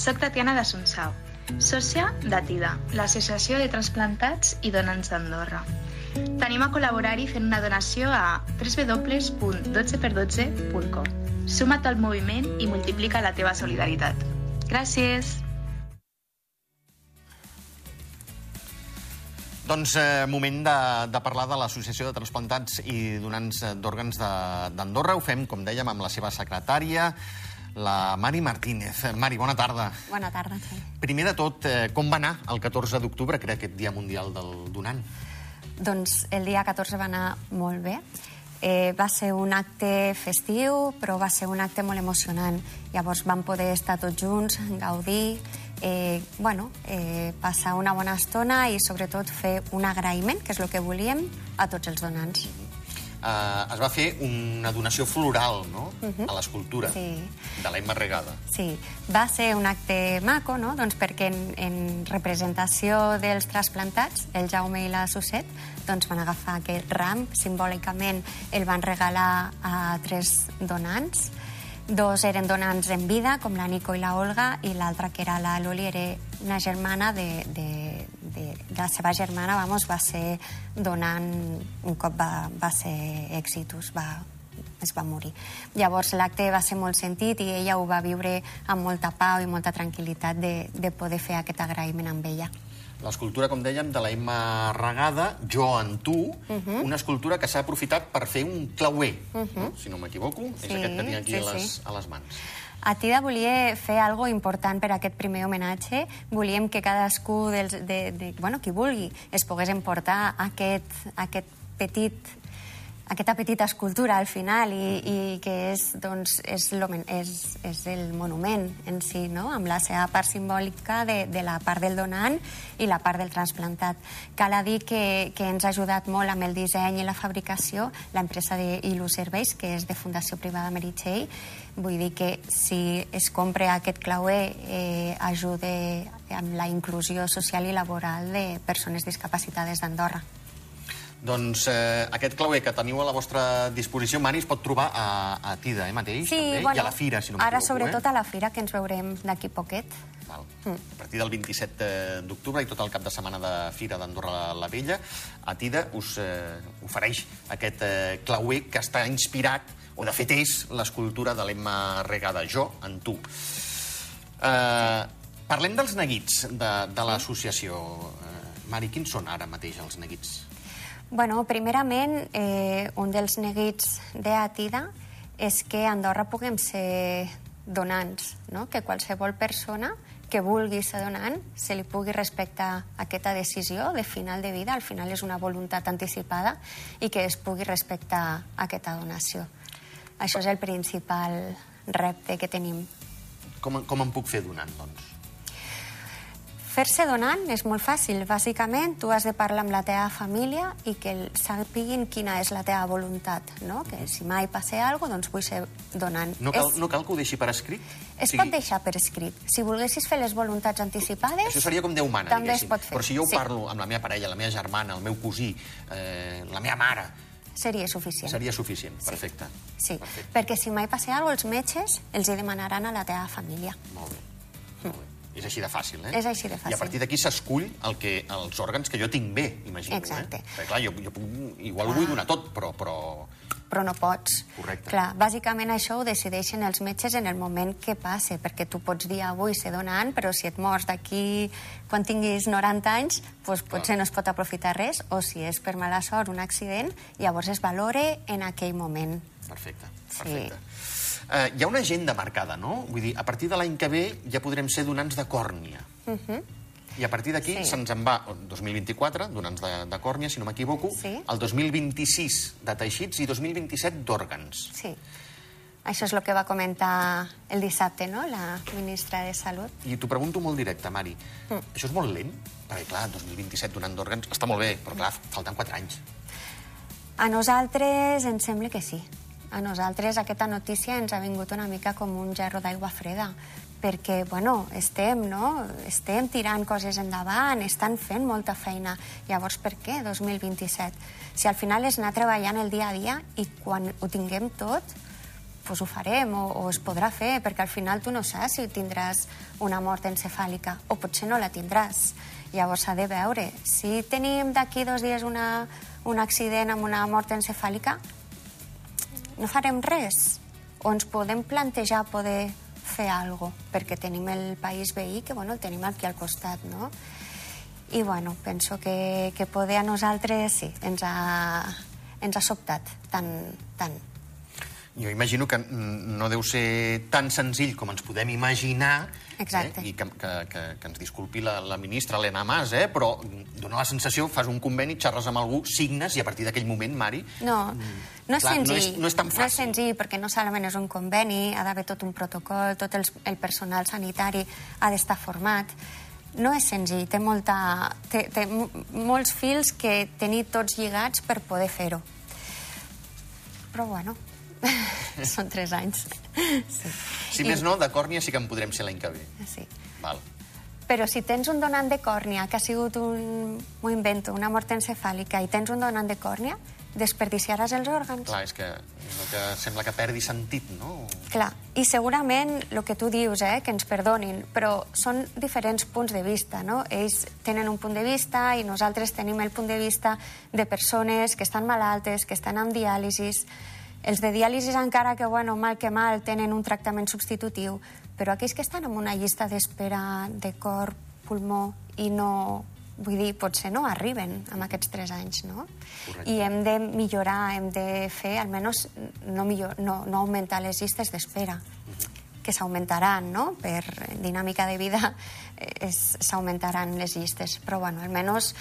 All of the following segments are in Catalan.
Soc Tatiana de Sonsau, sòcia d'ATIDA, l'Associació de Transplantats i Donants d'Andorra. Tenim a col·laborar-hi fent una donació a www.12x12.com. Suma't al moviment i multiplica la teva solidaritat. Gràcies! Doncs eh, moment de, de parlar de l'Associació de Transplantats i Donants d'Òrgans de- d'Andorra. Ho fem, com dèiem, amb la seva secretària, la Mari Martínez. Mari, bona tarda. Bona tarda. Primer de tot, eh, com va anar el 14 d'octubre, que era aquest Dia Mundial del Donant? Doncs el dia 14 va anar molt bé. Eh, va ser un acte festiu, però va ser un acte molt emocionant. Llavors vam poder estar tots junts, gaudir, eh, bueno, eh, passar una bona estona i sobretot fer un agraïment, que és el que volíem, a tots els donants. Eh, es va fer una donació floral, no?, a l'escultura Mhm. Sí. de l'Emma Regada. Sí, va ser un acte maco, no? doncs perquè en, en representació dels trasplantats, el Jaume i la Susset, doncs van agafar aquest ram, simbòlicament el van regalar a tres donants, dos eren donants en vida, com la Nico i la Olga, i l'altra, que era la Loli, era una germana de, de, de, de la seva germana, vamos, va ser donant, un cop va, va ser exitus, va, es va morir. Llavors l'acte va ser molt sentit i ella ho va viure amb molta pau i molta tranquil·litat de, de poder fer aquest agraïment amb ella. L'escultura, com dèiem, de la Emma Regada, Jo en tu, Mhm. una escultura que s'ha aprofitat per fer un clauer, no? si no m'equivoco. És Sí, aquest que tinc aquí sí, a, les, sí. a les mans. A Tida volia fer algo important per a aquest primer homenatge. Volíem que cadascú, dels, de, de, bueno, qui vulgui, es pogués emportar aquest, aquest petit aquesta petita escultura al final i, i que és, doncs, és, és, és el monument en si, no? amb la seva part simbòlica de, de la part del donant i la part del transplantat. Cal a dir que, que ens ha ajudat molt amb el disseny i la fabricació l'empresa d'Ilu Serveis, que és de Fundació Privada Meritxell. Vull dir que si es compra aquest clauer eh, ajuda amb la inclusió social i laboral de persones discapacitades d'Andorra. Doncs eh, aquest clauer que teniu a la vostra disposició, Mari, es pot trobar a, a Tida, eh, mateix, també, i a la Fira, si no ara sobretot eh? a la Fira, que ens veurem d'aquí poquet. Val. A partir del 27 d'octubre i tot el cap de setmana de Fira d'Andorra la Vella, a Tida us eh, ofereix aquest eh, clauer que està inspirat, o de fet és, l'escultura de l'Emma Regada, Jo en tu. Eh, parlem dels neguits de, de l'associació. Eh, Mari, quins són ara mateix els neguits? Bueno, primerament, eh, un dels neguits d'Atida és que a Andorra puguem ser donants, no? que qualsevol persona que vulgui ser donant se li pugui respectar aquesta decisió de final de vida, al final és una voluntat anticipada, i que es pugui respectar aquesta donació. Això és el principal repte que tenim. Com, com em puc fer donant, doncs? Fer-se donant és molt fàcil. Bàsicament, tu has de parlar amb la teva família i que sàpiguin quina és la teva voluntat, no? Que si mai passa alguna cosa, doncs vull ser donant. No cal, és, no cal que ho deixi per escrit? es O pot deixar per escrit. Si volguessis fer les voluntats anticipades... Això seria com Déu mana, també es diguéssim. pot fer. Però si jo sí, parlo amb la meva parella, la meva germana, el meu cosí, eh, la meva mare, Seria suficient. seria suficient. Perfecte. Sí, Perfecte. perquè si mai passa alguna cosa, els metges els hi demanaran a la teva família. Molt bé. Molt bé. És així de fàcil, eh? És així de fàcil. I a partir d'aquí s'escull el que, els òrgans que jo tinc bé, imagino. Exacte. Eh? Perquè, clar, jo, jo puc, igual ho vull donar tot, però, però però no pots. Correcte. Clar, bàsicament això ho decideixen els metges en el moment que passe, perquè tu pots dir avui ser donant, però si et mors d'aquí quan tinguis 90 anys, doncs potser no es pot aprofitar res, o si és per mala sort un accident, llavors es valore en aquell moment. Perfecte, Sí. Eh, hi ha una agenda marcada, no? Vull dir, a partir de l'any que ve ja podrem ser donants de còrnia. I a partir d'aquí Sí. se'ns en va, el 2024, donants de, de còrnia, si no m'equivoco, Sí. el 2026 de teixits i 2027 d'òrgans. Sí. Això és el que va comentar el dissabte, no?, la ministra de Salut. I t'ho pregunto molt directe, Mari. Mm. Això és molt lent? Perquè, clar, 2027 donant d'òrgans està molt bé, però, clar, falten 4 anys. A nosaltres ens sembla que sí. A nosaltres aquesta notícia ens ha vingut una mica com un gerro d'aigua freda, perquè, bueno, estem, no? Estem tirant coses endavant, estan fent molta feina. Llavors, per què 2027? Si al final és anar treballant el dia a dia i quan ho tinguem tot, pues ho farem o, o es podrà fer, perquè al final tu no saps si tindràs una mort encefàlica o potser no la tindràs. Llavors s'ha de veure. Si tenim d'aquí dos dies una, un accident amb una mort encefàlica, no farem res. O ens podem plantejar poder fer cosa, perquè tenim el país veí, que bueno, el tenim aquí al costat, no? I bueno, penso que, que poder a nosaltres sí, ens ha, ens ha sobtat tant, tant. Jo imagino que no deu ser tan senzill com ens podem imaginar, Exacte. eh? i que, que, que, que ens disculpi la, la ministra Helena Mas, eh? però dona la sensació, fas un conveni, xerres amb algú, signes, i a partir d'aquell moment, Mari... No, no és Clar, no senzill. és- no és tan No és fàcil. senzill, perquè no solament és un conveni, ha d'haver tot un protocol, tot el, el personal sanitari ha d'estar format. No és senzill, té, molta, té, té mo- molts fils que tenir tots lligats per poder fer-ho. Però bueno, són tres anys. Sí. Si més no, de còrnia sí que en podrem ser l'any que ve. Sí. Val. Però si tens un donant de còrnia que ha sigut un, m'ho invento, una mort encefàlica i tens un donant de còrnia, desperdiciaràs els òrgans. Clar, és que, és el que sembla que perdi sentit, no? Clar, i segurament el que tu dius, eh, que ens perdonin, però són diferents punts de vista, no? Ells tenen un punt de vista i nosaltres tenim el punt de vista de persones que estan malaltes, que estan amb diàlisis. Els de diàlisis encara que, bueno, mal que mal, tenen un tractament substitutiu, però aquells que estan en una llista d'espera de cor, pulmó i no... Vull dir, potser no arriben amb aquests tres anys, no? Correcte. I hem de millorar, hem de fer, almenys, no, millor, no, no augmentar les llistes d'espera, que s'augmentaran, no? Per dinàmica de vida eh, es- s'augmentaran les llistes. Però, bueno, almenys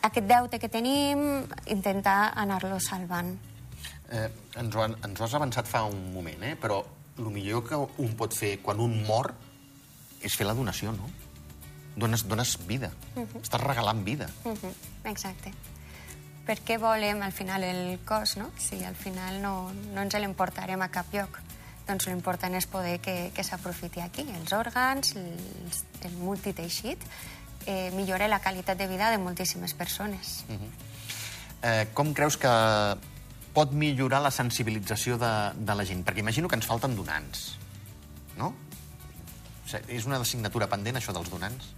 aquest deute que tenim, intentar anar-lo salvant. Eh, ens, ho, han- ens ho has avançat fa un moment, eh? però el millor que un pot fer quan un mor és fer la donació, no? Dones, dones vida. Estàs regalant vida. Mhm, Exacte. Per què volem al final el cos, no? Si al final no, no ens l'emportarem a cap lloc. Doncs l'important és poder que, que s'aprofiti aquí. Els òrgans, els, el multiteixit, eh, millora la qualitat de vida de moltíssimes persones. Eh, com creus que pot millorar la sensibilització de, de la gent? Perquè imagino que ens falten donants, no? O sigui, és una assignatura pendent, això dels donants?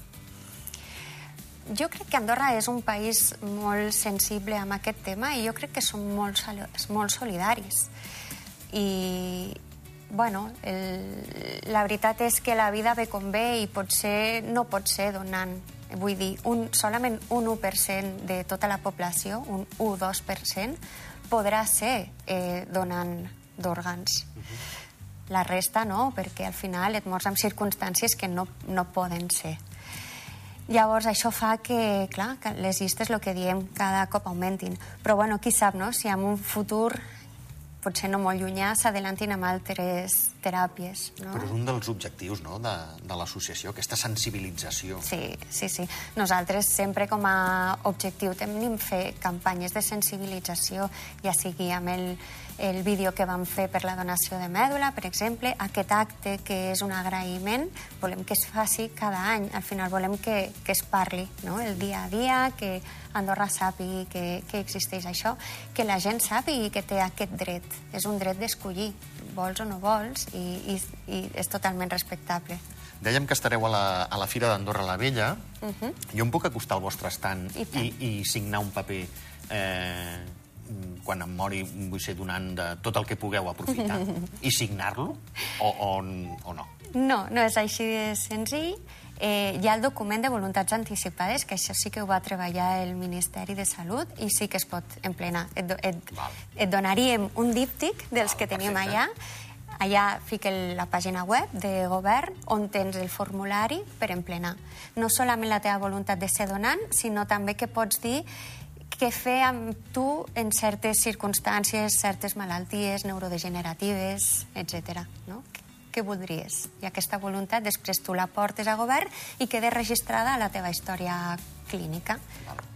Jo crec que Andorra és un país molt sensible amb aquest tema i jo crec que som molt, molt solidaris. I, bueno, el, la veritat és que la vida ve com ve i potser no pot ser donant. Vull dir, un, solament un 1% de tota la població, un 1-2%, podrà ser eh, donant d'òrgans. La resta no, perquè al final et mors en circumstàncies que no, no poden ser. Llavors, això fa que, clar, que les llistes, el que diem, cada cop augmentin. Però, bueno, qui sap, no?, si en un futur, potser no molt llunyà, s'adelantin amb altres teràpies, no? Però és un dels objectius no? de, de l'associació, aquesta sensibilització. Sí, sí, sí. Nosaltres sempre com a objectiu tenim fer campanyes de sensibilització, ja sigui amb el, el vídeo que vam fer per la donació de mèdula, per exemple, aquest acte que és un agraïment, volem que es faci cada any. Al final volem que, que es parli no? el dia a dia, que Andorra sàpigui que, que existeix això, que la gent sàpigui que té aquest dret. És un dret d'escollir, vols o no vols, i, i, i és totalment respectable. Dèiem que estareu a la, a la Fira d'Andorra la Vella. Uh -huh. Jo em puc acostar al vostre estand I tant. i, i signar un paper eh, quan em mori vull ser donant de tot el que pugueu aprofitar i signar-lo o, o, o no? No, no és així de senzill. Eh, hi ha el document de voluntats anticipades, que això sí que ho va treballar el Ministeri de Salut i sí que es pot emplenar. Et, do- et, Val. et donaríem un díptic dels Val, que tenim perfecte. allà. Allà fica la pàgina web de govern on tens el formulari per emplenar. No solament la teva voluntat de ser donant, sinó també que pots dir què fer amb tu en certes circumstàncies, certes malalties neurodegeneratives, etc. No? Què voldries? I aquesta voluntat després tu la portes a govern i queda registrada a la teva història clínica,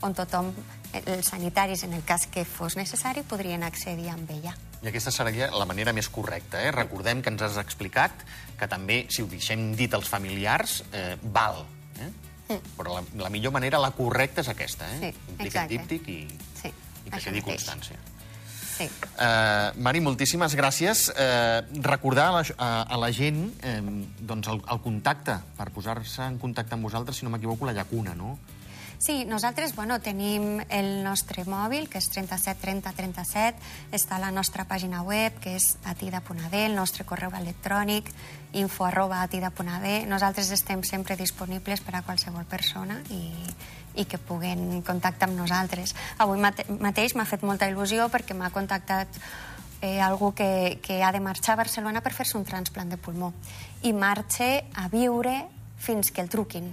on tothom, els sanitaris, en el cas que fos necessari, podrien accedir amb ella. I aquesta seria la manera més correcta. Eh? Recordem que ens has explicat que també, si ho deixem dit als familiars, eh, val. Eh? Però la, la millor manera, la correcta, és aquesta. Eh? Mm. Sí, Implica exacte. díptic i, Sí, i que quedi mateix. constància. Sí. Eh, Mari, moltíssimes gràcies. Eh, recordar a la, a, a la gent eh, doncs el, el contacte, per posar-se en contacte amb vosaltres, si no m'equivoco, la llacuna, no? Sí, nosaltres bueno, tenim el nostre mòbil, que és 37 30 37, està a la nostra pàgina web, que és atida.d, el nostre correu electrònic, info arroba atida.d. Nosaltres estem sempre disponibles per a qualsevol persona i, i que puguen contactar amb nosaltres. Avui mate mateix m'ha fet molta il·lusió perquè m'ha contactat eh, algú que, que ha de marxar a Barcelona per fer-se un transplant de pulmó i marxa a viure fins que el truquin.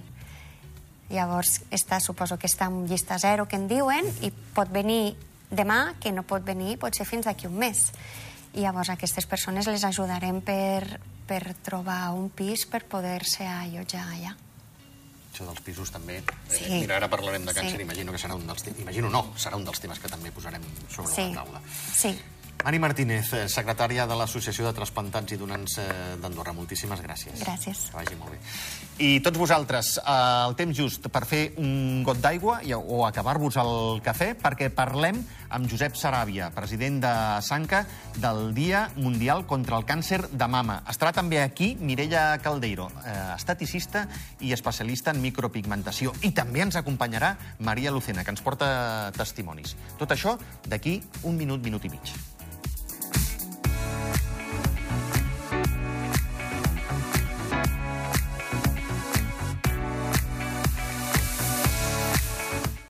Llavors, està, suposo que està en llista zero, que en diuen, i pot venir demà, que no pot venir, pot ser fins d'aquí un mes. I llavors aquestes persones les ajudarem per, per trobar un pis per poder-se allotjar allà. Això dels pisos també. Sí. Eh, mira, ara parlarem de càncer, Sí. imagino que serà un dels. Imagino no, serà un dels temes que també posarem sobre Sí, la taula. sí. Mari Martínez, eh, secretària de l'Associació de Trasplantats i Donants eh, d'Andorra. Moltíssimes gràcies. Gràcies. Que vagi molt bé. I tots vosaltres, eh, el temps just per fer un got d'aigua o acabar-vos el cafè, perquè parlem amb Josep Saràbia, president de Sanca, del Dia Mundial contra el Càncer de Mama. Estarà també aquí Mireia Caldeiro, esteticista i especialista en micropigmentació. I també ens acompanyarà Maria Lucena, que ens porta testimonis. Tot això d'aquí un minut, minut i mig.